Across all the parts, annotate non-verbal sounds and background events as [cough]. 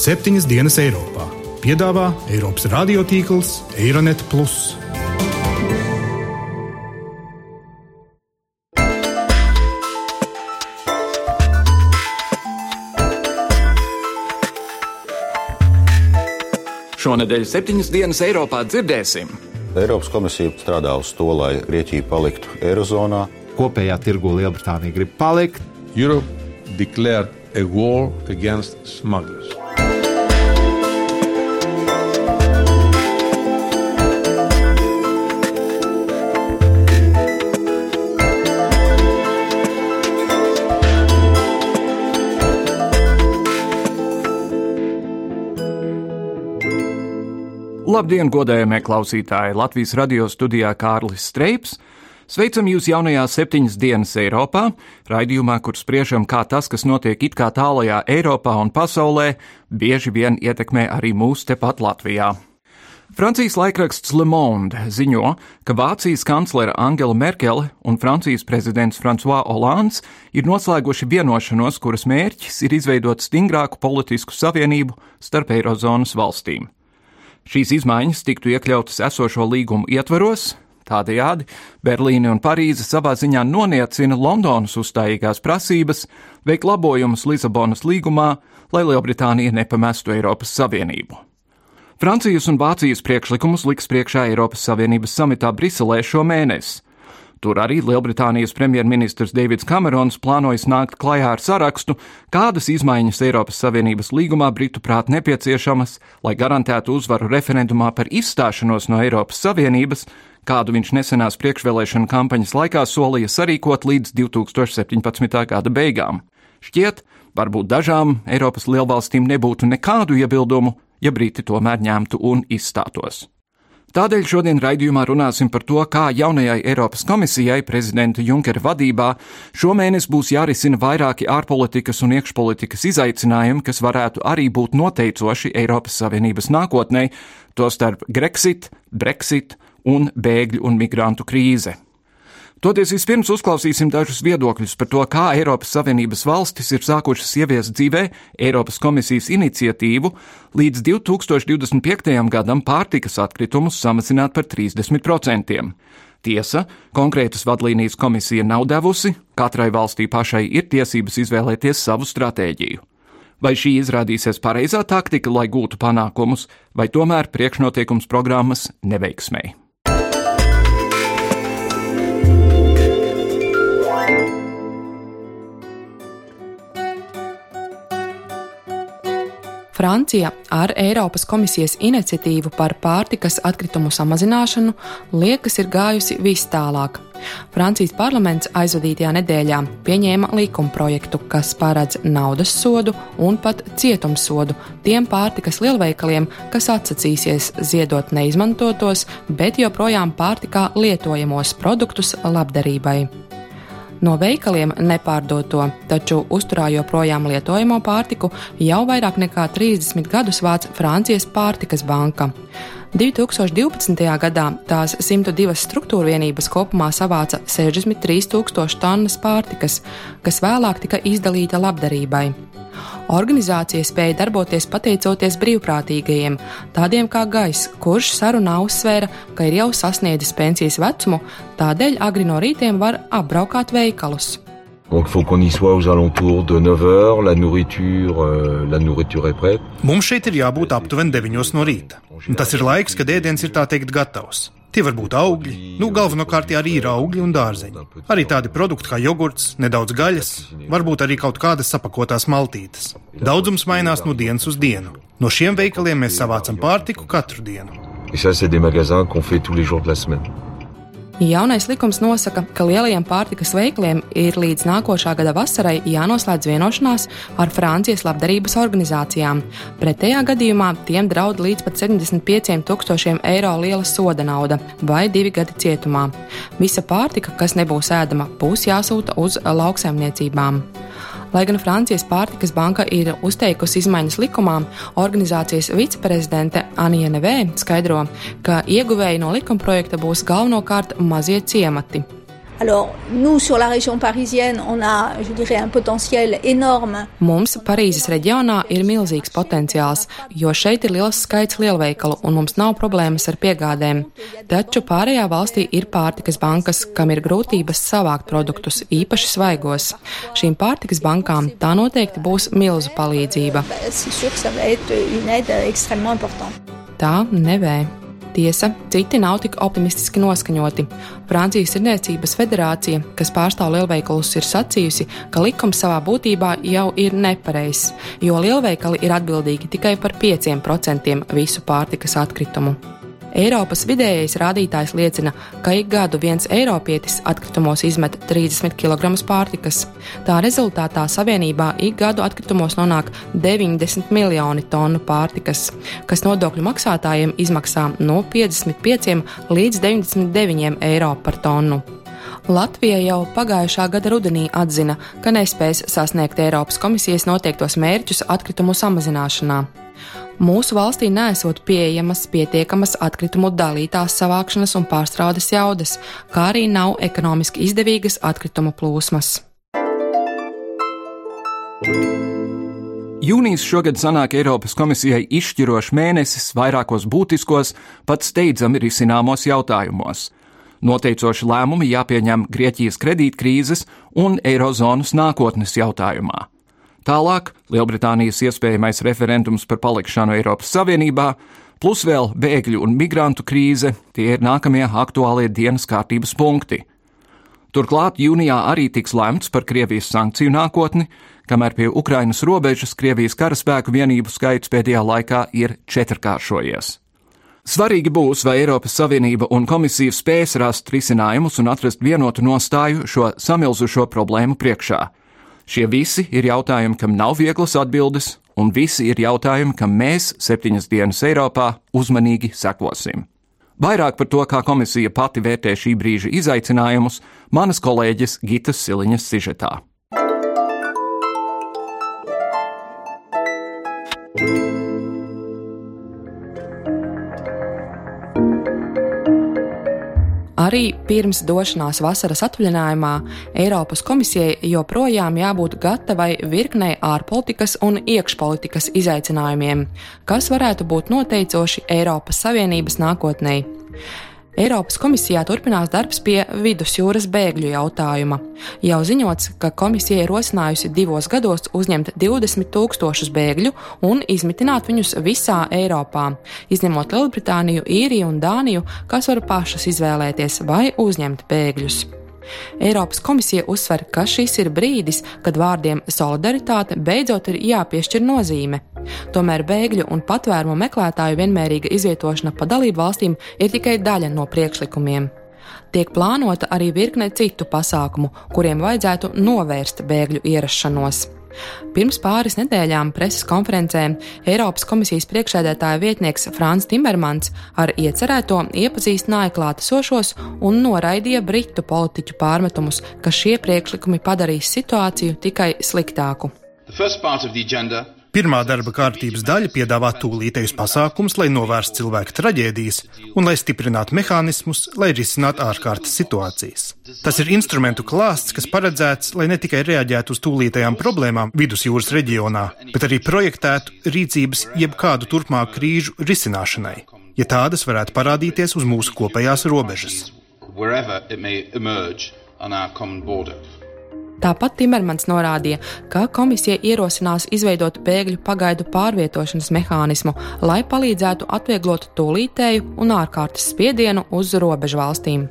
septiņas dienas Eiropā. Piedāvā Eiropas radiotīkls Eironet. Šonadēļ septiņas dienas Eiropā dzirdēsim. Eiropas komisija strādā uz to, lai Grieķija paliktu Eirozonā. Kopējā tirgu Lielbritānija grib palikt. Europe declared a war against smugglers. Labdien, godējamie klausītāji! Latvijas radio studijā Kārlis Streips. Sveicam jūs jaunajā septiņas dienas Eiropā, raidījumā, kur spriežam, kā tas, kas notiek it kā tālajā Eiropā un pasaulē, bieži vien ietekmē arī mūs tepat Latvijā. Francijas laikraksts Le Monde ziņo, ka Vācijas kanclere Angela Merkele un Francijas prezidents François Hollands ir noslēguši vienošanos, kuras mērķis ir izveidot stingrāku politisku savienību starp Eirozonas valstīm. Šīs izmaiņas tiktu iekļautas esošo līgumu ietvaros, Tādējādi Berlīne un Parīze savā ziņā noniecina Londonas uzstājīgās prasības veikt labojumus Lisabonas līgumā, lai Lielbritānija nepamestu Eiropas Savienību. Francijas un Vācijas priekšlikumus liks priekšā Eiropas Savienības samitā Briselē šo mēnesi. Tur arī Lielbritānijas premjerministrs Deivids Kamerons plānojas nākt klajā ar sarakstu, kādas izmaiņas Eiropas Savienības līgumā Britu prāt nepieciešamas, lai garantētu uzvaru referendumā par izstāšanos no Eiropas Savienības, kādu viņš nesenās priekšvēlēšana kampaņas laikā solīja sarīkot līdz 2017. gada beigām. Šķiet, varbūt dažām Eiropas lielvalstīm nebūtu nekādu iebildumu, ja Briti tomēr ņemtu un izstātos. Tādēļ šodien raidījumā runāsim par to, kā jaunajai Eiropas komisijai prezidenta Junkera vadībā šomēnes būs jārisina vairāki ārpolitikas un iekšpolitikas izaicinājumi, kas varētu arī būt noteicoši Eiropas Savienības nākotnē, tostarp Grexit, Brexit un bēgļu un migrantu krīze. Toties vispirms uzklausīsim dažus viedokļus par to, kā Eiropas Savienības valstis ir sākušas ieviest dzīvē Eiropas komisijas iniciatīvu līdz 2025. gadam pārtikas atkritumus samazināt par 30%. Tiesa, konkrētas vadlīnijas komisija nav devusi, katrai valstī pašai ir tiesības izvēlēties savu stratēģiju. Vai šī izrādīsies pareizā taktika, lai gūtu panākumus, vai tomēr priekšnotiekums programmas neveiksmēji? Francija ar Eiropas komisijas iniciatīvu par pārtikas atkritumu samazināšanu liekas ir gājusi vis tālāk. Francijas parlaments aizvadītajā nedēļā pieņēma likumprojektu, kas paredz naudas sodu un pat cietumsodu tiem pārtikas lielveikaliem, kas atsacīsies ziedot neizmantotos, bet joprojām pārtikā lietojamos produktus labdarībai. No veikaliem nepārdoto, taču uzturā joprojām lietojamo pārtiku jau vairāk nekā 30 gadus vāc Francijas pārtikas banka. 2012. gadā tās 102 struktūra vienības kopumā savāca 63,000 tonnas pārtikas, kas vēlāk tika izdalīta labdarībai. Organizācija spēja darboties pateicoties brīvprātīgajiem, tādiem kā Gais, kurš sarunā uzsvēra, ka ir jau sasniedzis pensijas vecumu, tādēļ agri no rītiem var apbraukāt veikalus. Donc il faut qu'on y soit aux alentours de 9 heures, la nourriture, euh, la nourriture est prête. Mums šeit ir jābūt aptuveni 9 no rīta. Un tas ir laiks, kad ēdiens ir tā teikt gatavs. Tie var būt augļi, nu galvenokārt arī ir augļi un dārzeņi. Arī tādi produkti kā jogurts, nedaudz gaļas, varbūt arī kaut kādas sapakotās maltītes. Daudzums mainās no dienas uz dienu. No šiem veikaliem mēs savācam pārtiku katru dienu. Et ça, c'est des magasins qu'on fait tous les jours de la semaine. Jaunais likums nosaka, ka lielajiem pārtikas veikaliem ir līdz nākošā gada vasarai jānoslēdz vienošanās ar Francijas labdarības organizācijām. Pretējā gadījumā tiem draud līdz pat 75 tūkstošiem eiro liela soda nauda vai divi gadi cietumā. Visa pārtika, kas nebūs ēdama, būs jāsūta uz lauksaimniecībām. Lai gan Francijas pārtikas banka ir uzteikusi izmaiņas likumā, organizācijas viceprezidente Anija Nevē skaidro, ka ieguvēji no likumprojekta būs galvenokārt mazie ciemati. Alors, nous, sur la région parisienne, on a, je dirais, un potentiel énorme. Mums Parīzes reģionā ir milzīgs potenciāls, jo šeit ir liels skaits lielveikalu un mums nav problēmas ar piegādēm. Taču pārējā valstī ir pārtikas bankas, kam ir grūtības savākt produktus, īpaši svaigos. Šīm pārtikas bankām tā noteikti būs milzu palīdzība. Tā nevē. Tiesa, citi nav tik optimistiski noskaņoti. Francijas Tirniecības federācija, kas pārstāv lielveikalus, ir sacījusi, ka likums savā būtībā jau ir nepareizs, jo lielveikali ir atbildīgi tikai par 5% visu pārtikas atkritumu. Eiropas vidējais rādītājs liecina, ka ik gadu viens eiropietis atkritumos izmet 30 kg pārtikas. Tā rezultātā savienībā ik gadu atkritumos nonāk 90 miljoni tonu pārtikas, kas nodokļu maksātājiem izmaksā no 55 līdz 99 eiro par tonu. Latvija jau pagājušā gada rudenī atzina, ka nespēs sasniegt Eiropas komisijas noteiktos mērķus atkritumu samazināšanā mūsu valstī nesot pieejamas pietiekamas atkritumu dalītās savākšanas un pārstrādes jaudas, kā arī nav ekonomiski izdevīgas atkritumu plūsmas. Jūnijas šogad sanāk Eiropas komisijai izšķirošs mēnesis vairākos būtiskos, pat steidzami risināmos jautājumos. Noteicoši lēmumi jāpieņem Grieķijas kredītkrīzes un Eirozonas nākotnes jautājumā. Tālāk Lielbritānijas iespējamais referendums par palikšanu Eiropas Savienībā, plus vēl bēgļu un migrantu krīze, tie ir nākamie aktuālie dienas kārtības punkti. Turklāt jūnijā arī tiks lemts par Krievijas sankciju nākotni, kamēr pie Ukrainas robežas Krievijas karaspēku vienību skaits pēdējā laikā ir četrkāršojies. Svarīgi būs, vai Eiropas Savienība un komisija spēs rast risinājumus un atrast vienotu nostāju šo samilzušo problēmu priekšā. Šie visi ir jautājumi, kam nav vieglas atbildes, un visi ir jautājumi, kam mēs septiņas dienas Eiropā uzmanīgi sekosim. Vairāk par to, kā komisija pati vērtē šī brīža izaicinājumus, manas kolēģis Gitas Siliņas sižetā. Arī pirms došanās vasaras atvaļinājumā Eiropas komisijai joprojām jābūt gatavai virknei ārpolitikas un iekšpolitikas izaicinājumiem, kas varētu būt noteicoši Eiropas Savienības nākotnē. Eiropas komisijā turpinās darbs pie vidusjūras bēgļu jautājuma. Jau ziņots, ka komisija ir rosinājusi divos gados uzņemt 20 tūkstošus bēgļu un izmitināt viņus visā Eiropā, izņemot Lielbritāniju, Īriju un Dāniju, kas var pašas izvēlēties vai uzņemt bēgļus. Eiropas komisija uzsver, ka šis ir brīdis, kad vārdiem solidaritāte beidzot ir jāpiešķir nozīme. Tomēr bēgļu un patvērumu meklētāju vienmērīga izvietošana pa dalību valstīm ir tikai daļa no priekšlikumiem. Tiek plānota arī virkne citu pasākumu, kuriem vajadzētu novērst bēgļu ierašanos. Pirms pāris nedēļām preses konferencē Eiropas komisijas priekšsēdētāja vietnieks Frāns Timermans ar iecerēto iepazīstināja klātesošos un noraidīja britu politiķu pārmetumus, ka šie priekšlikumi padarīs situāciju tikai sliktāku. Pirmā darba kārtības daļa piedāvā tūlītējus pasākumus, lai novērstu cilvēku traģēdijas un lai stiprinātu mehānismus, lai risinātu ārkārtas situācijas. Tas ir instrumentu klāsts, kas paredzēts, lai ne tikai reaģētu uz tūlītējām problēmām vidusjūras reģionā, bet arī projektētu rīcības jebkādu turpmāku krīžu risināšanai, ja tādas varētu parādīties uz mūsu kopējās robežas. Tāpat Timermans norādīja, ka komisija ierosinās izveidot bēgļu pagaidu pārvietošanas mehānismu, lai palīdzētu atvieglot tūlītēju un ārkārtas spiedienu uz robežu valstīm.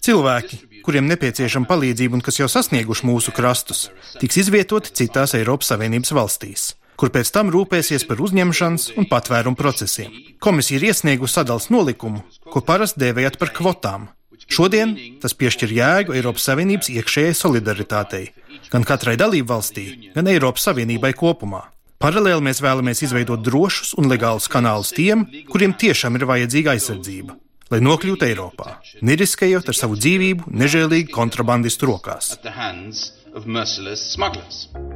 Cilvēki, kuriem nepieciešama palīdzība un kas jau sasnieguši mūsu krastus, tiks izvietoti citās Eiropas Savienības valstīs kur pēc tam rūpēsies par uzņemšanas un patvērumu procesiem. Komisija ir iesniegusi sadalījuma nolikumu, ko parasti dēvējat par kvotām, Šodien tas piešķir jēgu Eiropas Savienības iekšējai solidaritātei, gan katrai dalību valstī, gan Eiropas Savienībai kopumā. Paralēli mēs vēlamies izveidot drošus un legālus kanālus tiem, kuriem tiešām ir vajadzīga aizsardzība. lai nokļūtu Eiropā, neriskējot ar savu dzīvību nežēlīgi kontrabandistu rokās.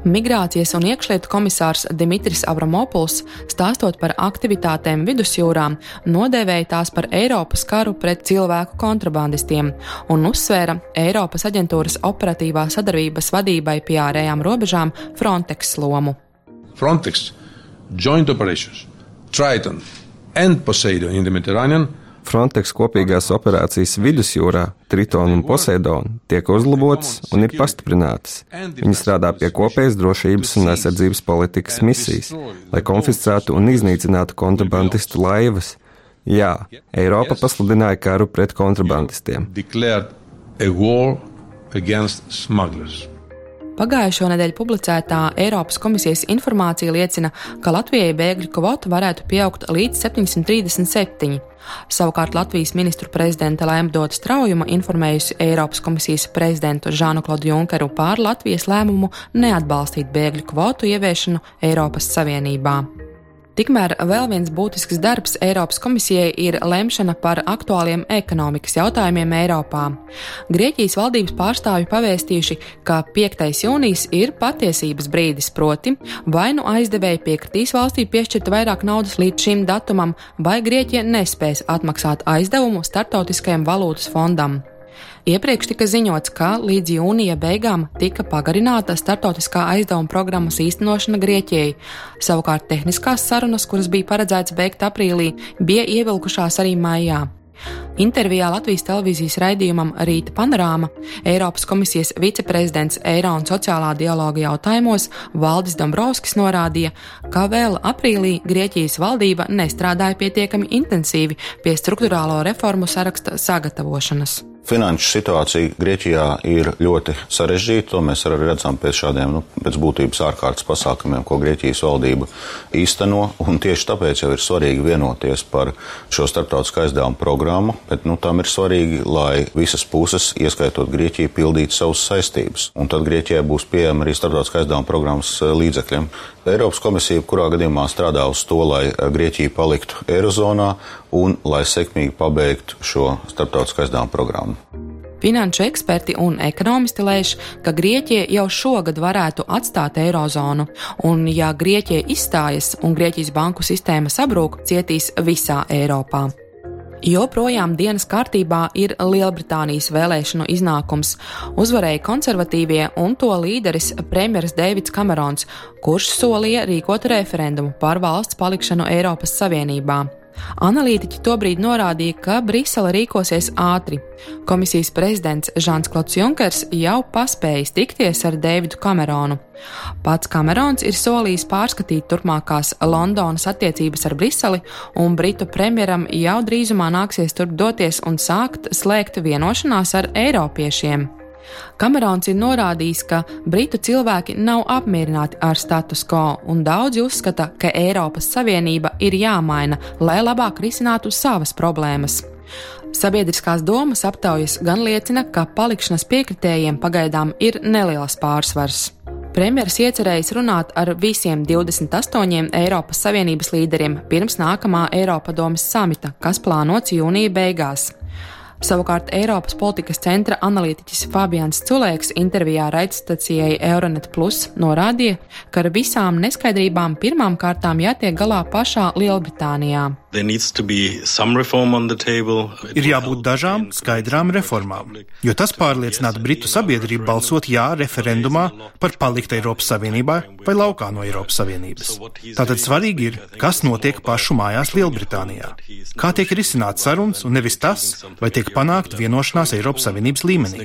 Migrācijas un iekšlietu komisārs Dimitris Avramopuls, stāstot par aktivitātēm vidusjūrā, nodēvēja tās par Eiropas karu pret cilvēku kontrabandistiem un uzsvēra Eiropas aģentūras operatīvā sadarbības vadībai pie ārējām robežām Frontex lomu. Frontex Joint Operations, Triton and Poseidon in the Mediterranean Frontex kopīgās operācijas vidusjūrā, Triton un Poseidon, tiek uzlabotas un ir pastiprinātas. Viņi strādā pie kopējas drošības un aizsardzības politikas misijas, lai konfiscētu un iznīcinātu kontrabandistu laivas. Jā, Eiropa pasludināja karu pret kontrabandistiem. Pagājušo nedēļu publicētā Eiropas komisijas informācija liecina, ka Latvijai bēgļu kvota varētu pieaugt līdz 737. Savukārt Latvijas ministru prezidenta Lēmdota Straujuma informējusi Eiropas komisijas prezidentu Žānu Klodu Junkeru pār Latvijas lēmumu neatbalstīt bēgļu kvotu ieviešanu Eiropas Savienībā. Tikmēr vēl viens būtisks darbs Eiropas komisijai ir lemšana par aktuāliem ekonomikas jautājumiem Eiropā. Grieķijas valdības pārstāvji pavēstījuši, ka 5. jūnijas ir patiesības brīdis, proti, vai nu aizdevēji piekritīs valstī piešķirt vairāk naudas līdz šim datumam, vai Grieķija nespēs atmaksāt aizdevumu Startautiskajam valūtas fondam. Iepriekš tika ziņots, ka līdz jūnija beigām tika pagarināta startautiskā aizdevuma programmas īstenošana Grieķijai. Savukārt tehniskās sarunas, kuras bija paredzētas beigt aprīlī, bija ievilkušās arī maijā. Intervijā Latvijas televīzijas raidījumam Rīta panorāma Eiropas komisijas viceprezidents Eiro un sociālā dialoga jautājumos Valdis Dombrovskis norādīja, ka vēl aprīlī Grieķijas valdība nestrādāja pietiekami intensīvi pie struktūrālo reformu saraksta sagatavošanas. Finanšu situācija Grieķijā ir ļoti sarežģīta. To mēs arī redzam pēc šādiem nu, pēc būtības ārkārtas pasākumiem, ko Grieķijas valdība īsteno. Tieši tāpēc jau ir svarīgi vienoties par šo starptautiskā aizdevuma programmu, bet nu, tam ir svarīgi, lai visas puses, ieskaitot Grieķiju, pildītu savas saistības. Un tad Grieķijai būs pieejama arī starptautiskā aizdevuma programmas eh, līdzekļiem. Eiropas komisija kurā gadījumā strādā uz to, lai eh, Grieķija paliktu Eirozonā un lai sekmīgi pabeigtu šo starptautiskā aizdevuma programmu. Finanšu eksperti un ekonomisti lēš, ka Grieķija jau šogad varētu atstāt eirozonu, un ja Grieķija izstājas un Grieķijas banku sistēma sabrūk, cietīs visā Eiropā. Joprojām dienas kārtībā ir Lielbritānijas vēlēšanu iznākums. Uzvarēja konservatīvie un to līderis premjeras Deivids Kamerons, kurš solīja rīkot referendumu par valsts palikšanu Eiropas Savienībā. Analītiķi tobrīd norādīja, ka Brisele rīkosies ātri. Komisijas prezidents Žants Klots Junkers jau paspējis tikties ar Deividu Kameronu. Pats Kamerons ir solījis pārskatīt turpmākās Londonas attiecības ar Briseli, un Britu premjeram jau drīzumā nāksies turp doties un sākt slēgt vienošanās ar Eiropiešiem. Kamerons ir norādījis, ka britu cilvēki nav apmierināti ar status quo, un daudzi uzskata, ka Eiropas Savienība ir jāmaina, lai labāk risinātu savas problēmas. Sabiedriskās domas aptaujas gan liecina, ka palikšanas piekritējiem pagaidām ir neliels pārsvars. Premjeras iecerējis runāt ar visiem 28 Eiropas Savienības līderiem pirms nākamā Eiropadomes samita, kas plānots jūnija beigās. Savukārt Eiropas politikas centra analītiķis Fabians Culēks intervijā raidstacijai Euronet Plus norādīja, ka ar visām neskaidrībām pirmām kārtām jātiek galā pašā Lielbritānijā. Ir jābūt dažām skaidrām reformām, jo tas pārliecinātu Britu sabiedrību balsot jā referendumā par palikt Eiropas Savienībā vai laukā no Eiropas Savienības. Tātad svarīgi ir, kas notiek pašu mājās Lielbritānijā. Kā tiek risināts sarunas un nevis tas, vai tiek panākt vienošanās Eiropas Savienības līmenī.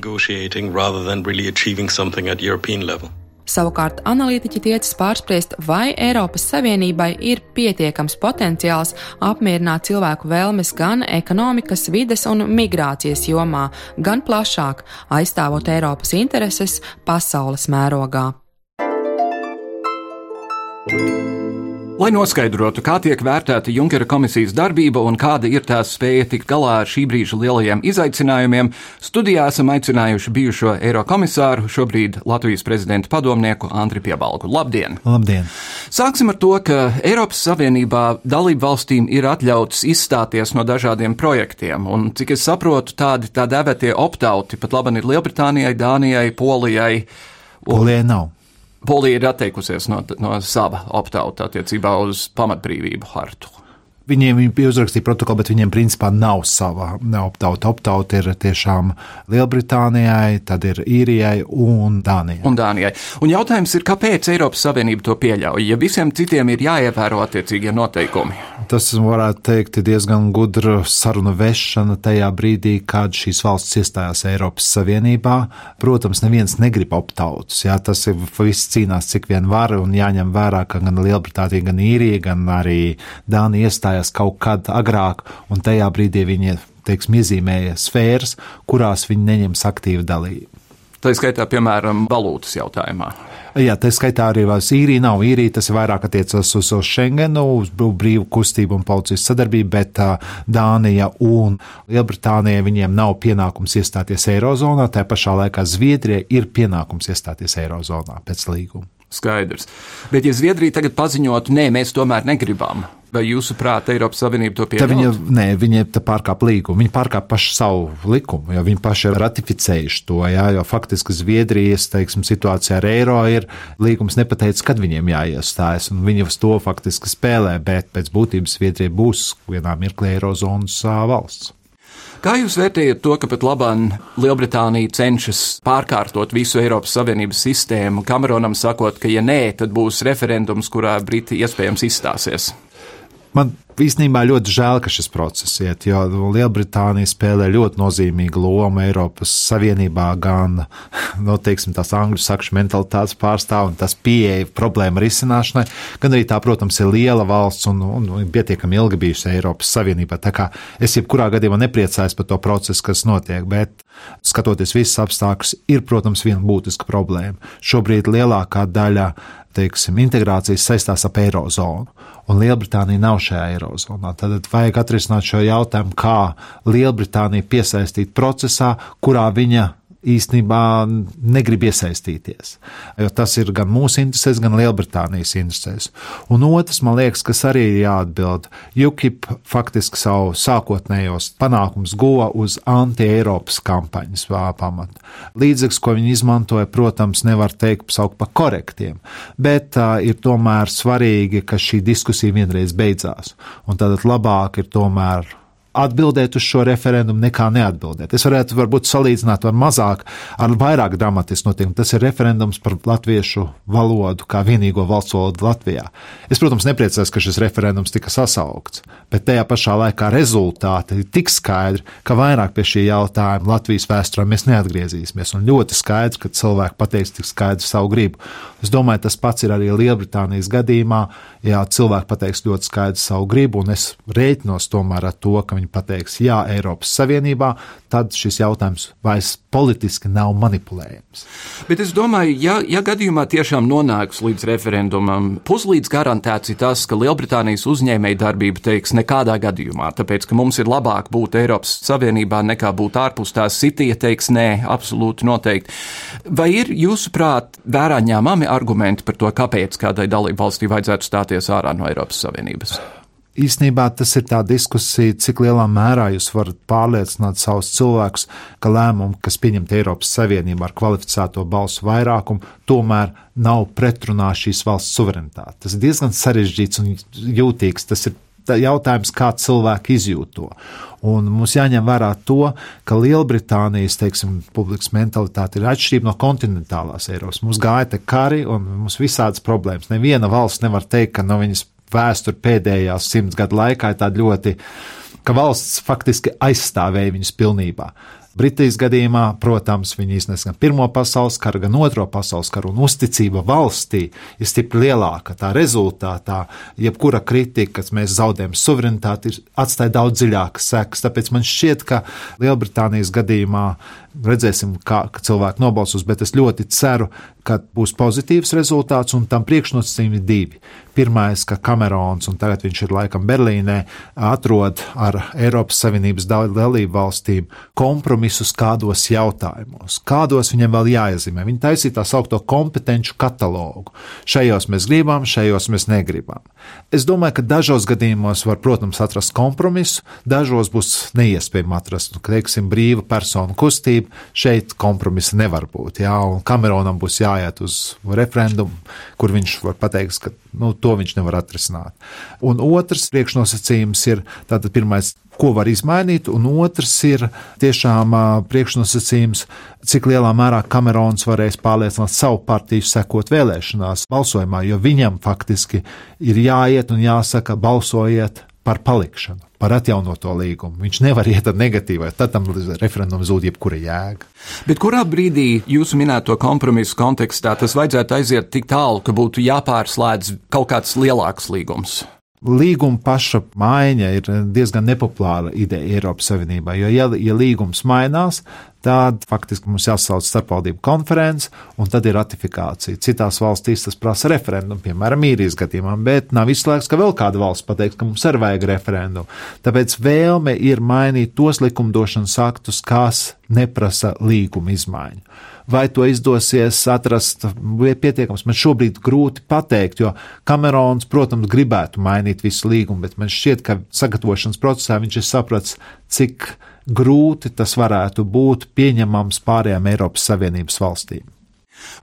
Savukārt analītiķi tiecas pārspriest, vai Eiropas Savienībai ir pietiekams potenciāls apmierināt cilvēku vēlmes gan ekonomikas, vides un migrācijas jomā, gan plašāk, aizstāvot Eiropas intereses pasaules mērogā. Lai noskaidrotu, kā tiek vērtēta Junkera komisijas darbība un kāda ir tās spēja tikt galā ar šī brīža lielajiem izaicinājumiem, studijā esam aicinājuši bijušo Eirokomisāru, šobrīd Latvijas prezidenta padomnieku Andri Piebalgu. Labdien! Labdien! Sāksim ar to, ka Eiropas Savienībā dalību valstīm ir atļauts izstāties no dažādiem projektiem, un cik es saprotu, tādi tā dēvētie optauti pat labi ir Lielbritānijai, Dānijai, Polijai. Un... Polijai nav. Polija ir atteikusies no, no sava optauta attiecībā uz pamatbrīvību hartu. Viņiem bija uzrakstīta protokola, bet viņiem principā nav sava optauta. Optauta ir tiešām Lielbritānijai, tad ir Īrijai un Dānijai. Un Dānijai. Un jautājums ir, kāpēc Eiropas Savienība to pieļauj, ja visiem citiem ir jāievēro attiecīgie noteikumi? Tas varētu teikt diezgan gudra sarunu vešana tajā brīdī, kad šīs valsts iestājās Eiropas Savienībā. Protams, neviens negrib optautus. Jā, tas ir viss cīnās cik vien var un jāņem vērā, ka gan Lielbritānija, gan Īrija, gan arī Dānija iestājās iestājās kaut kad agrāk, un tajā brīdī viņi teiksim, iezīmēja sfēras, kurās viņi neņems aktīvu dalību. Tā skaitā, piemēram, valūtas jautājumā. Jā, tā skaitā arī īrija nav īrija, tas vairāk attiecas uz, Schengenu, uz brīvu kustību un policijas sadarbību, bet Dānija un Lielbritānija viņiem nav pienākums iestāties Eirozonā, tā pašā laikā Zviedrija ir pienākums iestāties Eirozonā pēc līguma. Skaidrs. Bet, ja Zviedrija tagad paziņotu, nē, mēs tomēr negribam, vai jūsuprāt, Eiropas Savienība to pieņem? Viņa, nē, viņa pārkāp līgumu, viņa pārkāp pašu savu likumu, jo viņi paši ir ratificējuši to, jā, jo faktiski Zviedrijas, teiksim, situācijā ar eiro ir līgums nepateicis, kad viņiem jāiestājas, un viņi uz to faktiski spēlē, bet pēc būtības Zviedrija būs vienā mirklī eirozonas valsts. Kā jūs vērtējat to, ka pat labāk Lielbritānija cenšas pārkārtot visu Eiropas Savienības sistēmu, Kameronam sakot, ka ja nē, tad būs referendums, kurā Briti iespējams izstāsies? Man īstenībā ļoti žēl, ka šis process iet, jo Lielbritānija spēlē ļoti nozīmīgu lomu Eiropas Savienībā, gan [laughs] no, teiksim, tās angļu sakšu mentalitātes pārstāv un tas pieeja problēma risināšanai, gan arī tā, protams, ir liela valsts un, un, un pietiekami ilgi bijusi Eiropas Savienībā. Tā kā es jebkurā gadījumā nepriecājos par to procesu, kas notiek, bet skatoties visus apstākļus, ir, protams, viena būtiska problēma. Šobrīd lielākā daļa teiksim, integrācijas saistās ap eirozonu un Lielbritānija nav šajā eirozonā. Tad vajag atrisināt šo jautājumu, kā Lielbritānija piesaistīt procesā, kurā viņa īstenībā negrib iesaistīties. Jo tas ir gan mūsu interesēs, gan Lielbritānijas interesēs. Un otrs, man liekas, kas arī ir jāatbild, UKIP faktiski savu sākotnējos panākumus guva uz anti-Eiropas kampaņas pamata. Līdzekļus, ko viņi izmantoja, protams, nevar teikt saukt par korektiem, bet uh, ir tomēr svarīgi, ka šī diskusija vienreiz beidzās. Un tad labāk ir tomēr atbildēt uz šo referendumu nekā neatbildēt. Es varētu varbūt salīdzināt ar mazāk, ar vairāk dramatisku notikumu. Tas ir referendums par latviešu valodu kā vienīgo valsts valodu Latvijā. Es, protams, nepriecājos, ka šis referendums tika sasaukts, bet tajā pašā laikā rezultāti ir tik skaidri, ka vairāk pie šī jautājuma Latvijas vēsturē mēs neatgriezīsimies. Un ļoti skaidrs, ka cilvēki pateiks tik skaidri savu gribu. Es domāju, tas pats ir arī Lielbritānijas gadījumā. Jā, cilvēki pateiks ļoti skaidri savu gribu, un es rēķinos tomēr ar to, ka viņi pateiks jā Eiropas Savienībā, tad šis jautājums vairs politiski nav manipulējams. Bet es domāju, ja, ja gadījumā tiešām nonāks līdz referendumam, puslīdz garantēts ir tas, ka Lielbritānijas uzņēmēja darbība teiks nekādā gadījumā, tāpēc, ka mums ir labāk būt Eiropas Savienībā nekā būt ārpus tās ja teiks nē, absolūti noteikti. Vai ir jūsuprāt vērā ņēmami argumenti par to, kāpēc kādai dalību valstī vajadzētu stāties ārā no Eiropas Savienības? Īstenībā tas ir tā diskusija, cik lielā mērā jūs varat pārliecināt savus cilvēkus, ka lēmumi, kas pieņemti Eiropas Savienībā ar kvalificēto balsu vairākumu, tomēr nav pretrunā šīs valsts suverenitāte. Tas ir diezgan sarežģīts un jūtīgs. Tas ir jautājums, kā cilvēki izjūt to. Un mums jāņem vērā to, ka Lielbritānijas teiksim, publikas mentalitāte ir atšķirīga no kontinentālās Eiropas. Mums gāja te kari un mums visādas problēmas. Neviena valsts nevar teikt, ka no viņas vēsture pēdējās simts gadu laikā ir tāda ļoti, ka valsts faktiski aizstāvēja viņus pilnībā. Britijas gadījumā, protams, viņi iznes gan Pirmo pasaules karu, gan Otro pasaules karu, un uzticība valstī ir stipri lielāka. Tā rezultātā, jebkura kritika, kas mēs zaudējam suverenitāti, atstāja daudz dziļākas sekas. Tāpēc man šķiet, ka Lielbritānijas gadījumā Redzēsim, kā cilvēki nobalsos, bet es ļoti ceru, ka būs pozitīvs rezultāts, un tam priekšnosacījumi ir divi. Pirmais, ka Kamerons, un tagad viņš ir laikam Berlīnē, atrod ar Eiropas Savienības dalību valstīm kompromisus kādos jautājumos, kādos viņam vēl jāiezīmē. Viņi taisīja tā saucamo kompetenci katalogu. Šajos mēs gribam, šajos mēs negribam. Es domāju, ka dažos gadījumos var, protams, atrast kompromisu, dažos būs neiespējami atrast. Nu, teiksim, brīva personu kustība, šeit kompromisa nevar būt. Jā, un Kameronam būs jāiet uz referendumu, kur viņš var pateikt, ka nu, to viņš nevar atrisināt. Un otrs priekšnosacījums ir tātad pirmais ko var izmainīt, un otrs ir tiešām priekšnosacījums, cik lielā mērā Kamerons varēs pārliecināt savu partiju sekot vēlēšanās balsojumā, jo viņam faktiski ir jāiet un jāsaka balsojiet par palikšanu, par atjaunoto līgumu. Viņš nevar iet ar negatīvu, tad tam referendumam zūd jebkura jēga. Bet kurā brīdī jūsu minēto kompromisu kontekstā tas vajadzētu aiziet tik tālu, ka būtu jāpārslēdz kaut kāds lielāks līgums? Līguma paša maiņa ir diezgan nepopulāra ideja Eiropas Savienībā, jo, ja, ja līgums mainās, tad faktiski mums jāsauc starpvaldību konferences, un tad ir ratifikācija. Citās valstīs tas prasa referendumu, piemēram, īrijas gadījumā, bet nav izslēgts, ka vēl kāda valsts pateiks, ka mums arī vajag referendumu. Tāpēc vēlme ir mainīt tos likumdošanas aktus, kas neprasa līguma izmaiņu. Vai to izdosies atrast pietiekams, man šobrīd grūti pateikt, jo Kamerons, protams, gribētu mainīt visu līgumu, bet man šķiet, ka sagatavošanas procesā viņš ir sapratis, cik grūti tas varētu būt pieņemams pārējām Eiropas Savienības valstīm.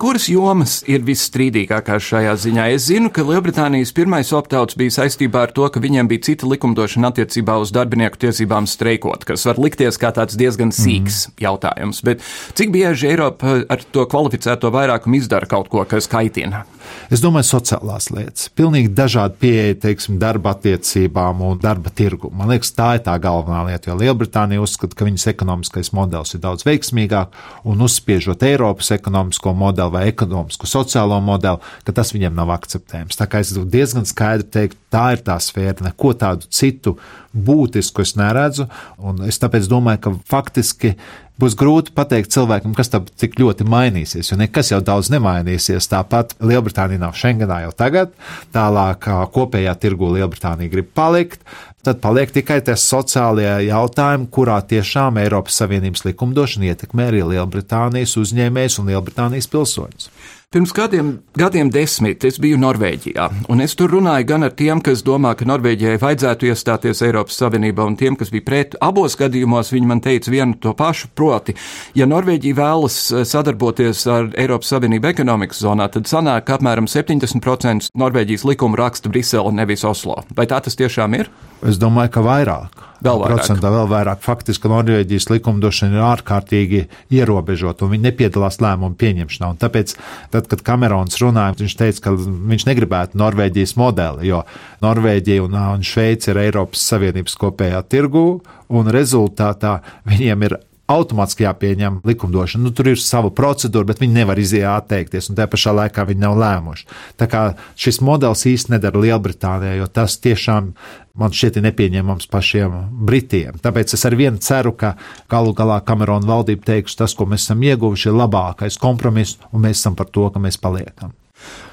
Kuras jomas ir visstrīdīgākās šajā ziņā? Es zinu, ka Lielbritānijas pirmais optauts bija saistībā ar to, ka viņiem bija cita likumdošana attiecībā uz darbinieku tiesībām streikot, kas var likties kā tāds diezgan sīks mm. jautājums. Bet cik bieži Eiropa ar to kvalificēto vairākumu izdara kaut ko, kas kaitina? Es domāju, sociālās lietas. Pilnīgi dažādi pieeja, teiksim, darba attiecībām un darba tirgu. Man liekas, tā ir tā galvenā lieta, jo Lielbritānija uzskata, ka viņas ekonomiskais modelis ir daudz veiksmīgāk un uzspiežot Eiropas ekonomisko modeli vai ekonomisko sociālo modeli, ka tas viņiem nav akceptējams. Tā kā es diezgan skaidri teiktu, tā ir tā sfēra, neko tādu citu būtisku es neredzu, un es tāpēc domāju, ka faktiski būs grūti pateikt cilvēkam, kas tam tik ļoti mainīsies, jo nekas jau daudz nemainīsies. Tāpat Lielbritānija nav Schengenā jau tagad, tālāk kopējā tirgu Lielbritānija grib palikt. Tad paliek tikai tie sociālie jautājumi, kurā tiešām Eiropas Savienības likumdošana ietekmē arī Lielbritānijas uzņēmējus un Lielbritānijas pilsoņus. Pirms kādiem gadiem desmit es biju Norvēģijā, un es tur runāju gan ar tiem, kas domā, ka Norvēģijai vajadzētu iestāties Eiropas Savienībā, un tiem, kas bija pret. Abos gadījumos viņi man teica vienu to pašu, proti, ja Norvēģija vēlas eh, sadarboties ar Eiropas Savienību ekonomikas zonā, tad sanāk, ka apmēram 70% Norvēģijas likumu raksta Brisele, nevis Oslo. Vai tā tas tiešām ir? Es domāju, ka vairāk. Vēl vairāk. Procentā vēl vairāk. Faktiski Norvēģijas likumdošana ir ārkārtīgi ierobežota, un viņi nepiedalās lēmumu pieņemšanā. Tāpēc, tad, kad Kamerons runāja, viņš teica, ka viņš negribētu Norvēģijas modeli, jo Norvēģija un, un Šveice ir Eiropas Savienības kopējā tirgū, un rezultātā viņiem ir automātiski jāpieņem likumdošana. Nu, tur ir sava procedūra, bet viņi nevar iziet atteikties, un tajā pašā laikā viņi nav lēmuši. Tā kā šis modelis īsti nedara Lielbritānijā, jo tas tiešām man šķiet nepieņemams pašiem Britiem. Tāpēc es ar vienu ceru, ka galu galā Kamerona valdība teiks, tas, ko mēs esam ieguvuši, ir labākais kompromiss, un mēs esam par to, ka mēs paliekam.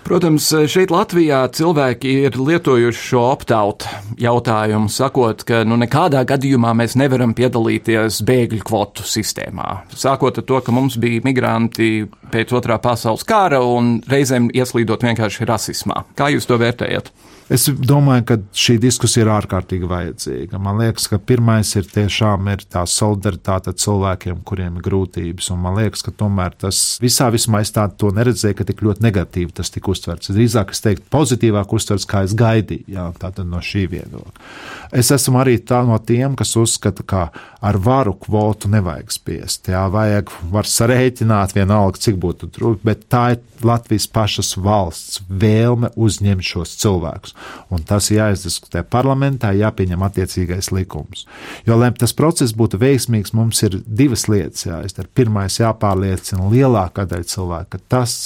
Protams, šeit Latvijā cilvēki ir lietojuši šo opt-out jautājumu, sakot, ka nu, nekādā gadījumā mēs nevaram piedalīties bēgļu kvotu sistēmā. Sākot ar to, ka mums bija migranti pēc otrā pasaules kara un reizēm ieslīdot vienkārši rasismā. Kā jūs to vērtējat? Es domāju, ka šī diskusija ir ārkārtīgi vajadzīga. Man liekas, ka pirmais ir tiešām ir tā solidaritāte cilvēkiem, kuriem ir grūtības. Un man liekas, ka tomēr tas visā vismā es tādu to neredzēju, ka tik ļoti negatīvi tas tika uztverts. Drīzāk es teiktu, pozitīvāk uztverts, kā es gaidīju, jā, no šī viedokļa. Es esmu arī tā no tiem, kas uzskata, ka ar varu kvotu nevajag spiest. Jā, vajag var sarēķināt vienalga, cik būtu trūkst, bet tā ir Latvijas pašas valsts vēlme uzņemt šos cilvēkus. Un tas jāizdiskutē parlamentā, jāpieņem attiecīgais likums. Jo, lai tas process būtu veiksmīgs, mums ir divas lietas jāizdara. Pirmais, jāpārliecina lielākā daļa cilvēku, ka tas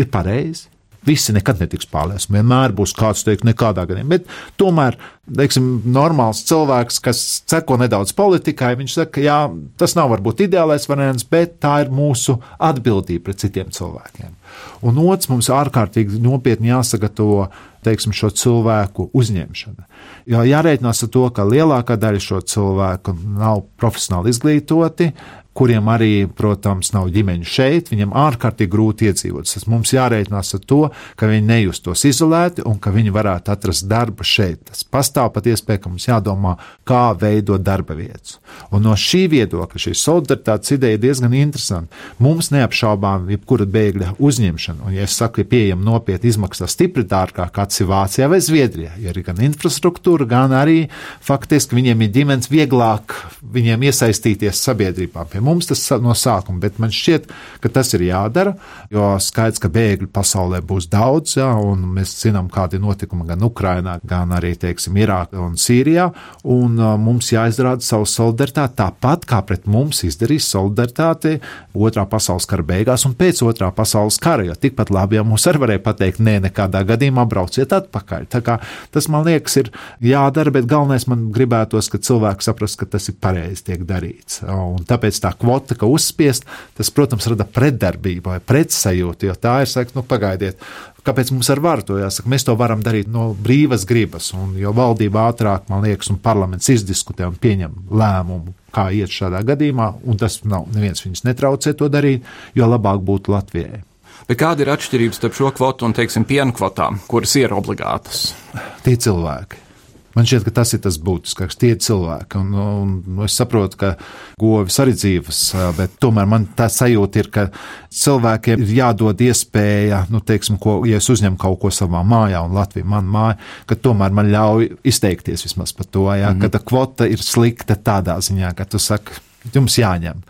ir pareizi, Visi nekad netiks pārliecināti. Vienmēr būs kāds, teikt, nekādā gadījumā. Bet tomēr, teiksim, normāls cilvēks, kas seko nedaudz politikai, viņš saka, jā, tas nav varbūt ideālais variants, bet tā ir mūsu atbildība pret citiem cilvēkiem. Un otrs, mums ārkārtīgi nopietni jāsagatavo teiksim, šo cilvēku uzņemšana. Jo jārēķinās ar to, ka lielākā daļa šo cilvēku nav profesionāli izglītoti, kuriem arī, protams, nav ģimeņu šeit, viņiem ārkārtīgi grūti iedzīvot. Tas mums jārēķinās ar to, ka viņi nejustos izolēti un ka viņi varētu atrast darbu šeit. Tas pastāv pat iespēja, ka mums jādomā, kā veidot darba vietas. Un no šī viedokļa šī solidaritātes ideja ir diezgan interesanta. Mums neapšaubām jebkura bēgļa uzņemšana, un, ja es saku, ja pieejama nopietni izmaksā stipri dārgāk, kāds ir Vācijā vai Zviedrijā, jo ir gan infrastruktūra, gan arī faktiski viņiem ir ģimenes vieglāk viņiem iesaistīties sabiedrībā. Pie mums tas no sākuma, bet man šķiet, ka tas ir jādara, jo skaidrs, ka bēgļu pasaulē būs daudz, jā, un mēs zinām, kādi notikumi gan Ukrainā, gan arī, teiksim, Irākā un Sīrijā, un uh, mums jāizrāda savu solidaritāti tāpat, kā pret mums izdarīs solidaritāti otrā pasaules kara beigās un pēc otrā pasaules kara, jo tikpat labi jau mums arī varēja pateikt, nē, nekādā gadījumā brauciet atpakaļ. Tas, man liekas, ir jādara, bet galvenais man gribētos, ka cilvēki saprast, ka tas ir pareizi tiek darīts. Un tāpēc tā kvota, ka uzspiest, tas, protams, rada pretdarbību vai pretsajūtu, jo tā ir, saka, nu, pagaidiet, Kāpēc mums ar varu to jāsaka? Mēs to varam darīt no brīvas gribas, un jo valdība ātrāk, man liekas, un parlaments izdiskutē un pieņem lēmumu, kā iet šādā gadījumā, un tas nav, neviens viņus netraucē to darīt, jo labāk būtu Latvijai. Bet kāda ir atšķirība starp šo kvotu un, teiksim, piena kvotām, kuras ir obligātas? Tie cilvēki. Man šķiet, ka tas ir tas būtiskākais. Tie ir cilvēki, un, un, un es saprotu, ka govis arī dzīves, bet tomēr man tā sajūta ir, ka cilvēkiem ir jādod iespēja, nu, teiksim, ko, ja es uzņemu kaut ko savā mājā, un Latvija man māja, ka tomēr man ļauj izteikties vismaz par to, jā, mm -hmm. ka tā kvota ir slikta tādā ziņā, ka tu saki, jums jāņem.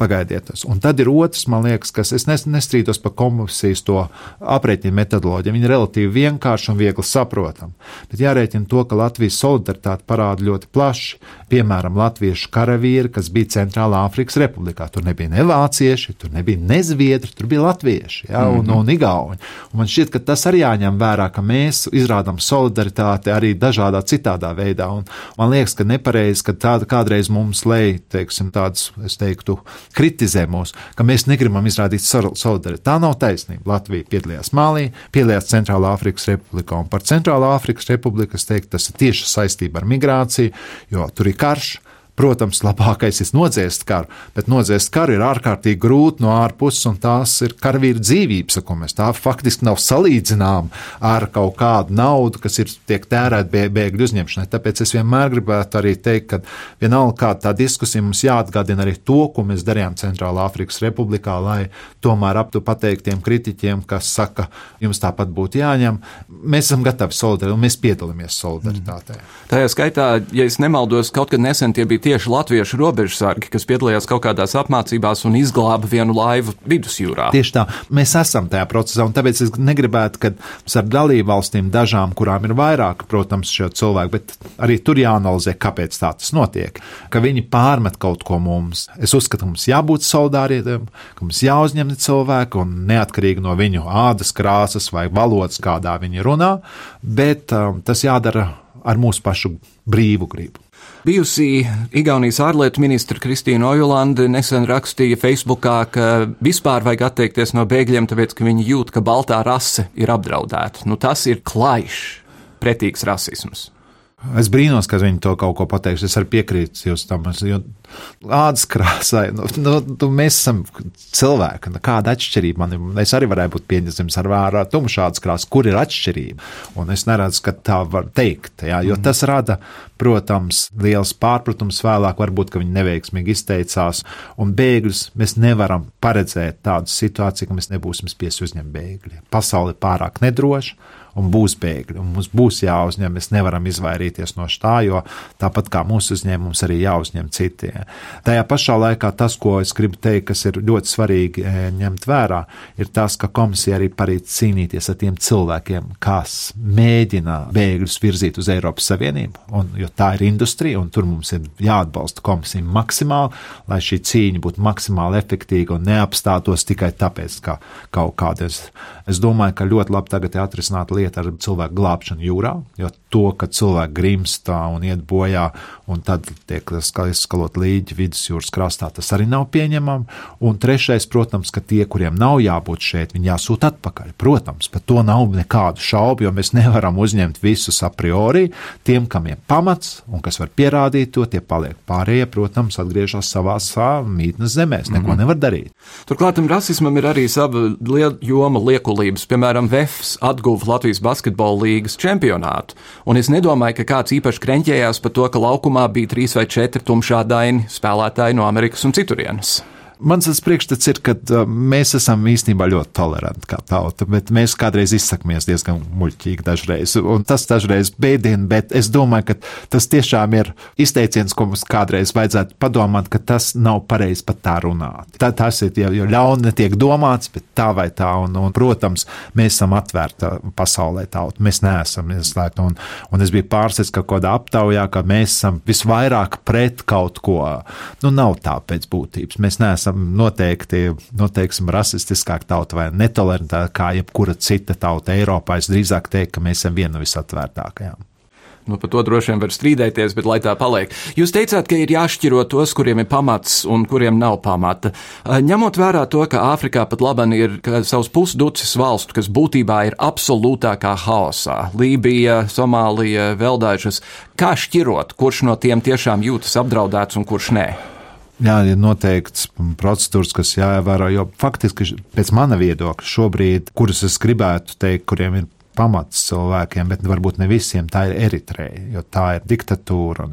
Pagaidiet, tas. Un tad ir otrs, man liekas, kas es nestrīdos par komisijas to aprēķinu metodoloģiju. Viņa ir relatīvi vienkārša un viegli saprotama. Bet jārēķina to, ka Latvijas solidaritāte parāda ļoti plaši. Piemēram, latviešu karavīri, kas bija Centrālā Afrikas Republikā. Tur nebija ne vācieši, tur nebija ne zviedri, tur bija latvieši ja, un, mm -hmm. un igauni. Un man šķiet, ka tas arī jāņem vērā, ka mēs izrādām solidaritāti arī dažādā citādā veidā. Un man liekas, ka nepareizi, ka tāda kādreiz mums lej, teiksim, tādas, es teiktu, kritizē mūs, ka mēs negribam izrādīt solidaritāti. Tā nav taisnība. Latvija piedalījās Malī, piedalījās Centrālā Afrikas Republikā, un par Centrālā Afrikas Republiku es teiktu, tas ir tieši saistība ar migrāciju, jo tur ir karš Protams, labākais ir nodzēst karu, bet nodzēst karu ir ārkārtīgi grūti no ārpuses, un tās ir karavīru dzīvības, ko mēs tā faktiski nav salīdzināma ar kaut kādu naudu, kas ir tiek tērēta bēgļu uzņemšanai. Tāpēc es vienmēr gribētu arī teikt, ka vienalga kāda tā diskusija mums jāatgādina arī to, ko mēs darījām Centrālā Afrikas Republikā, lai tomēr aptu pateiktiem kritiķiem, kas saka, jums tāpat būtu jāņem. Mēs esam gatavi solidaritātei, un mēs piedalāmies solidaritātē. Mm. Tajā skaitā, ja es nemaldos, kaut kad nesen tie bija tieši latviešu robežsargi, kas piedalījās kaut kādās apmācībās un izglāba vienu laivu vidusjūrā. Tieši tā, mēs esam tajā procesā, un tāpēc es negribētu, ka ar dalību valstīm dažām, kurām ir vairāk, protams, šo cilvēku, bet arī tur jāanalizē, kāpēc tā tas notiek, ka viņi pārmet kaut ko mums. Es uzskatu, ka mums jābūt solidāriem, ka mums jāuzņem cilvēku un neatkarīgi no viņu ādas krāsas vai valodas, kādā viņi runā, bet um, tas jādara ar mūsu pašu brīvu gribu. Bijusī Igaunijas ārlietu ministra Kristīna Ojulanda nesen rakstīja Facebookā, ka vispār vajag atteikties no bēgļiem, tāpēc, ka viņi jūt, ka baltā rase ir apdraudēta. Nu, tas ir klaišs, pretīgs rasisms. Es brīnos, ka viņi to kaut ko pateiks. Es arī piekrītu jūs tam. Jo ādas krāsai, nu, nu, mēs esam cilvēki. Nu, kāda atšķirība man ir? Es arī varētu būt pieņemts ar vērā tumšādas krāsas, kur ir atšķirība. Un es neredzu, ka tā var teikt, jā, jo mm. tas rada, protams, liels pārpratums vēlāk. Varbūt, ka viņi neveiksmīgi izteicās. Un bēgļus mēs nevaram paredzēt tādu situāciju, ka mēs nebūsim spiesti uzņemt bēgļus. Pasaule ir pārāk nedroša un būs bēgļi. Un mums būs jāuzņem, mēs nevaram izvairīties no tā, jo tāpat kā mūsu uzņēmums, arī jāuzņem citiem. Tajā pašā laikā tas, ko es gribu teikt, kas ir ļoti svarīgi e, ņemt vērā, ir tas, ka komisija arī parīt cīnīties ar tiem cilvēkiem, kas mēģina bēgļus virzīt uz Eiropas Savienību, un, jo tā ir industrija, un tur mums ir jāatbalsta komisija maksimāli, lai šī cīņa būtu maksimāli efektīva un neapstātos tikai tāpēc, ka kaut kādas. Es domāju, ka ļoti labi tagad ir atrisināta lieta ar cilvēku glābšanu jūrā, jo to, ka cilvēki grimstā un iet bojā, un tad tiek skalot līdzi vidusjūras krastā, tas arī nav pieņemami. Un trešais, protams, ka tie, kuriem nav jābūt šeit, viņi jāsūta atpakaļ. Protams, par to nav nekādu šaubu, jo mēs nevaram uzņemt visus a priori. Tiem, kam ir pamats un kas var pierādīt to, tie paliek. Pārējie, protams, atgriežas savās mītnes zemēs, neko mm -hmm. nevar darīt. Turklāt rasismam ir arī sava liela joma liekulības. Piemēram, VEFs atguva Latvijas basketbola līgas čempionātu, un es nedomāju, ka kāds īpaši kreņķējās par to, ka laukumā bija trīs vai četri tumšādaini spēlētāji no Amerikas un citurienes. Mans priekšstats ir, ka uh, mēs esam īstenībā ļoti toleranti kā tauta, bet mēs kādreiz izsakamies diezgan muļķīgi dažreiz. Un tas dažreiz bēdina, bet es domāju, ka tas tiešām ir izteiciens, ko mums kādreiz vajadzētu padomāt, ka tas nav pareizi pat tā runāt. Tā, tas ir, jo ļauni netiek domāts, bet tā vai tā, un, un protams, mēs esam atvērta pasaulē tauta. Mēs neesam ieslēgti, un, un es biju pārsteigts, ka kādā aptaujā, ka mēs esam visvairāk pret kaut ko. Nu, nav tā pēc būtības. Mēs neesam esam noteikti, noteiksim, rasistiskāka tauta vai netolerantāka kā jebkura cita tauta Eiropā. Es drīzāk teiktu, ka mēs esam viena no visatvērtākajām. Nu, par to droši vien var strīdēties, bet lai tā paliek. Jūs teicāt, ka ir jāšķiro tos, kuriem ir pamats un kuriem nav pamata. Ņemot vērā to, ka Āfrikā pat laban ir savs pusducis valstu, kas būtībā ir absolūtākā haosā - Lībija, Somālija, vēl dažas. Kā šķirot, kurš no tiem tiešām jūtas apdraudēts un kurš nē? Jā, ir noteikts procedūras, kas jāievēro. Jo faktiski, pēc mana viedokļa, šobrīd, kurus es gribētu teikt, kuriem ir pamats cilvēkiem, bet varbūt ne visiem. Tā ir Eritreja, jo tā ir diktatūra.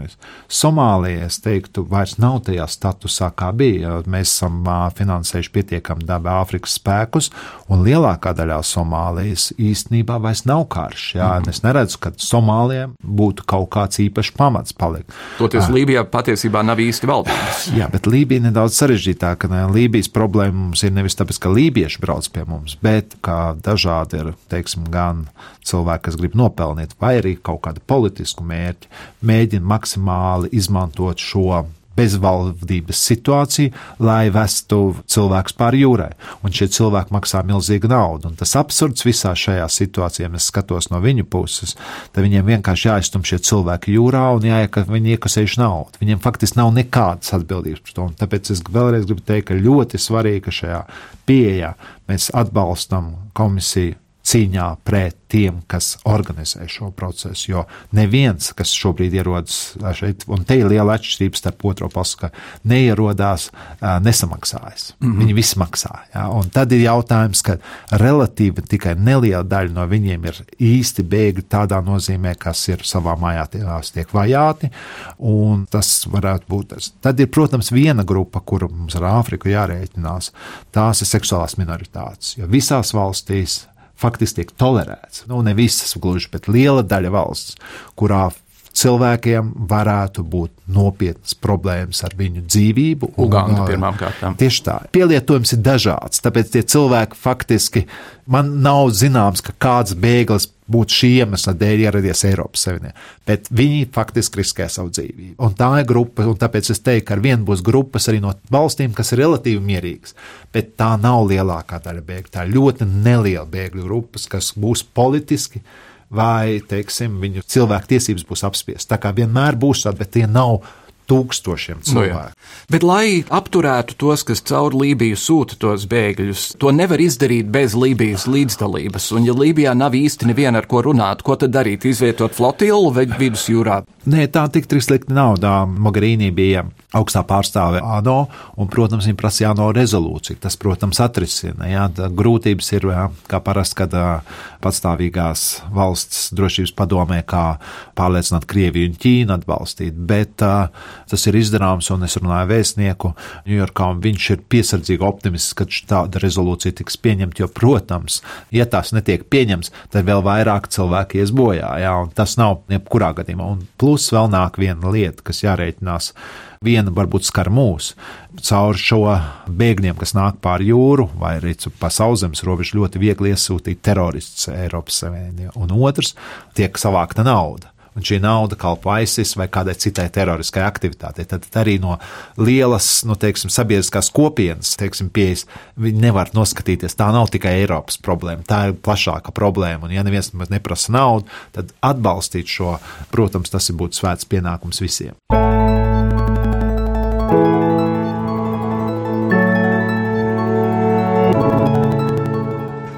Somālija, es teiktu, vairs nav tajā statusā, kā bija. Mēs esam finansējuši pietiekami dabu Āfrikas spēkus, un lielākā daļā Somālijas īstenībā vairs nav karš. Jā, mm. Es neredzu, ka Somālijam būtu kaut kāds īpašs pamats palikt. Toties Lībijā patiesībā nav īsti valdības. Jā, bet Lībija ir nedaudz sarežģītāka. Lībijas problēma mums ir nevis tāpēc, ka lībieši brauc pie mums, bet kā dažādi ir, teiksim, gan cilvēki, kas grib nopelnīt, vai arī kaut kādu politisku mērķi, mēģina maksimāli izmantot šo bezvaldības situāciju, lai vestu cilvēkus pāri jūrai. Un šie cilvēki maksā milzīgu naudu. Un tas absurds visā šajā situācijā, ja es skatos no viņu puses, tad viņiem vienkārši jāiztum šie cilvēki jūrā un jāiek, viņi iekasējuši naudu. Viņiem faktiski nav nekādas atbildības par to. Un tāpēc es vēlreiz gribu teikt, ka ļoti svarīgi, ka šajā pieejā mēs atbalstam komisiju cīņā pret tiem, kas organizē šo procesu. Jo neviens, kas šobrīd ierodas šeit, un te ir liela atšķirība starp otro pasu, ka neierodās, nesamaksājas. Mm -hmm. Viņi visi maksā. Ja? Un tad ir jautājums, ka relatīvi tikai neliela daļa no viņiem ir īsti bēgļi tādā nozīmē, kas ir savā mājā tiek vajāti, un tas varētu būt tas. Tad ir, protams, viena grupa, kuru mums ar Āfriku jārēķinās, tās ir seksuālās minoritātes, jo visās valstīs faktiski tiek tolerēts. Nu, ne visas gluži, bet liela daļa valsts, kurā cilvēkiem varētu būt nopietnas problēmas ar viņu dzīvību. Uganda pirmām kārtām. Tieši tā. Pielietojums ir dažāds, tāpēc tie cilvēki faktiski man nav zināms, ka kāds bēglis būtu šī iemesla dēļ ieradies Eiropas Savienībā. Bet viņi faktiski riskē savu dzīvību. Un tā ir grupa, un tāpēc es teiktu, ka ar vienu būs grupas arī no valstīm, kas ir relatīvi mierīgas. Bet tā nav lielākā daļa bēgļu. Tā ir ļoti neliela bēgļu grupas, kas būs politiski vai, teiksim, viņu cilvēku tiesības būs apspiestas. Tā kā vienmēr būs tāda, bet tie nav tūkstošiem cilvēku. Nu, jā. Bet, lai apturētu tos, kas caur Lībiju sūta tos bēgļus, to nevar izdarīt bez Lībijas līdzdalības. Un, ja Lībijā nav īsti neviena ar ko runāt, ko tad darīt? Izvietot flotilu vai vidusjūrā? Nē, tā tik slikti nav. Mogherīnī bija augstā pārstāve ANO, un, protams, viņa prasīja ANO rezolūciju. Tas, protams, atrisina. Jā, grūtības ir, jā, kā parasti, kad patstāvīgās valsts drošības padomē, kā pārliecināt Krieviju un Ķīnu atbalstīt, bet uh, tas ir izdarāms, un es runāju vēstnieku Ņujorkā, un viņš ir piesardzīgi optimists, ka tāda rezolūcija tiks pieņemta, jo, protams, ja tās netiek pieņemts, tad vēl vairāk cilvēki ies bojā, jā, un tas nav jebkurā gadījumā. Un plus vēl nāk viena lieta, kas jārēķinās Viena varbūt skar mūs caur šo bēgļiem, kas nāk pāri jūru vai arī pa sauszemes robežu, ļoti viegli iesūtīt teroristus Eiropas Savienībā. Un otrs, tiek savākta nauda. Un šī nauda kalpo ISIS vai kādai citai teroriskai aktivitātei. Tad, arī no lielas, nu, teiksim, sabiedriskās kopienas, teiksim, pieejas, viņi nevar noskatīties. Tā nav tikai Eiropas problēma, tā ir plašāka problēma. Un, ja neviens neprasa naudu, tad atbalstīt šo, protams, tas ir būtu svēts pienākums visiem.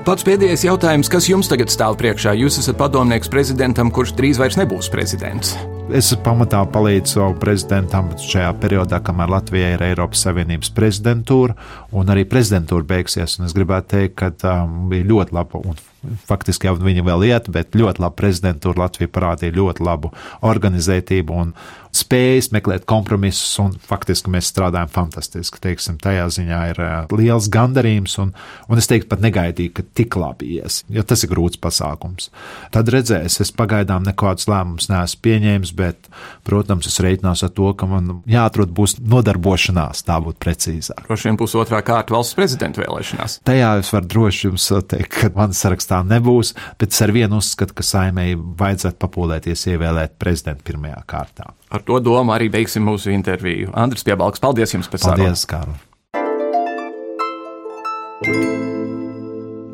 Pats pēdējais jautājums, kas jums tagad stāv priekšā? Jūs esat padomnieks prezidentam, kurš drīz vairs nebūs prezidents. Es pamatā palīdzu prezidentam šajā periodā, kamēr Latvija ir Eiropas Savienības prezidentūra, un arī prezidentūra beigsies. Es gribētu teikt, ka um, bija ļoti laba un faktiski jau viņa vēl iet, bet ļoti laba prezidentūra Latvija parādīja ļoti labu organizētību un spējas meklēt kompromisus, un faktiski mēs strādājam fantastiski. Teiksim, tajā ziņā ir uh, liels gandarījums, un, un es teiktu, pat negaidīju, ka tik labi ies, jo tas ir grūts pasākums. Tad redzēs, es pagaidām nekādus lēmumus neesmu pieņēmis, bet, protams, es reiķinos ar to, ka man jāatrod būs nodarbošanās, tā būtu precīzāk. Droši vien būs otrā kārta valsts prezidenta vēlēšanās. Tajā es varu droši jums teikt, ka man sarakstā nebūs, bet es ar vienu uzskatu, ka saimēji vajadzētu papūlēties ievēlēt prezidentu pirmajā kārtā. Ar to domu arī beigsim mūsu interviju. Andris Piebalgs, paldies jums par sarunu. Paldies, Kārli!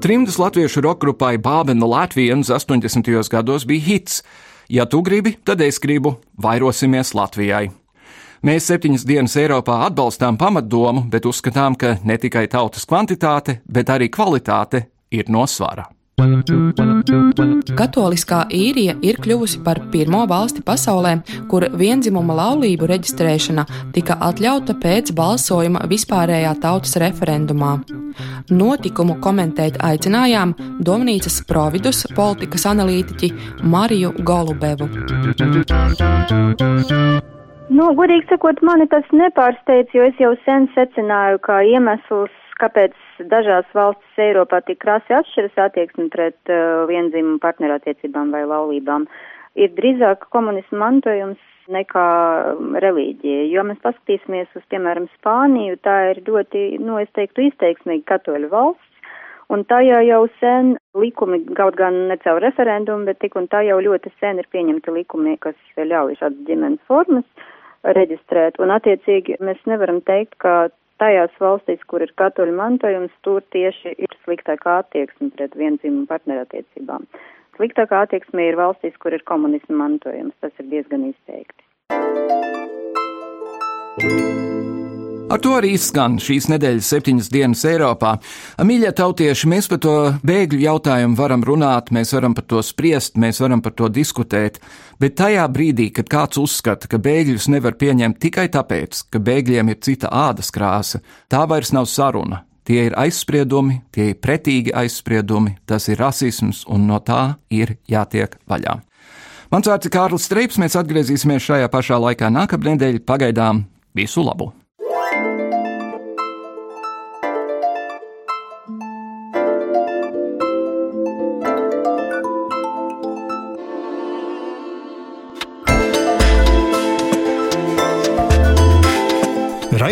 Trimdas latviešu rokgrupai Bābena Latvijas 80. gados bija hits. Ja tu gribi, tad es gribu, vairosimies Latvijai. Mēs septiņas dienas Eiropā atbalstām pamatdomu, bet uzskatām, ka ne tikai tautas kvantitāte, bet arī kvalitāte ir nosvara. Katoliskā īrija ir kļuvusi par pirmo valsti pasaulē, kur vienzimuma laulību reģistrēšana tika atļauta pēc balsojuma vispārējā tautas referendumā. Notikumu komentēt aicinājām Domnīcas providus politikas analītiķi Mariju Golubevu. Nu, godīgi sakot, mani tas nepārsteidz, jo es jau sen secināju, ka iemesls, kāpēc dažās valstis Eiropā tik krasi atšķiras attieksmi pret uh, vienzīmumu partnerattiecībām vai laulībām, ir drīzāk komunismu mantojums nekā um, reliģija. Jo mēs paskatīsimies uz, piemēram, Spāniju, tā ir ļoti, nu, es teiktu, izteiksmīgi katoļu valsts. Un tajā jau sen likumi, kaut gan ne caur referendumu, bet tik un tā jau ļoti sen ir pieņemti likumi, kas ļauj šādas ģimenes formas reģistrēt. Un attiecīgi mēs nevaram teikt, ka tajās valstīs, kur ir katoļu mantojums, tur tieši ir sliktākā attieksme pret vienzīmumu partnerattiecībām. Sliktākā attieksme ir valstīs, kur ir komunismu mantojums. Tas ir diezgan izteikti. Ar to arī izskan šīs nedēļas septiņas dienas Eiropā. Mīļie tautieši, mēs par to bēgļu jautājumu varam runāt, mēs varam par to spriest, mēs varam par to diskutēt, bet tajā brīdī, kad kāds uzskata, ka bēgļus nevar pieņemt tikai tāpēc, ka bēgļiem ir cita ādas krāsa, tā vairs nav saruna. Tie ir aizspriedumi, tie ir pretīgi aizspriedumi, tas ir rasisms, un no tā ir jātiek vaļā. Mans vārds ir Kārlis Streips, mēs atgriezīsimies šajā pašā laikā nākamnedēļ. Pagaidām visu labu!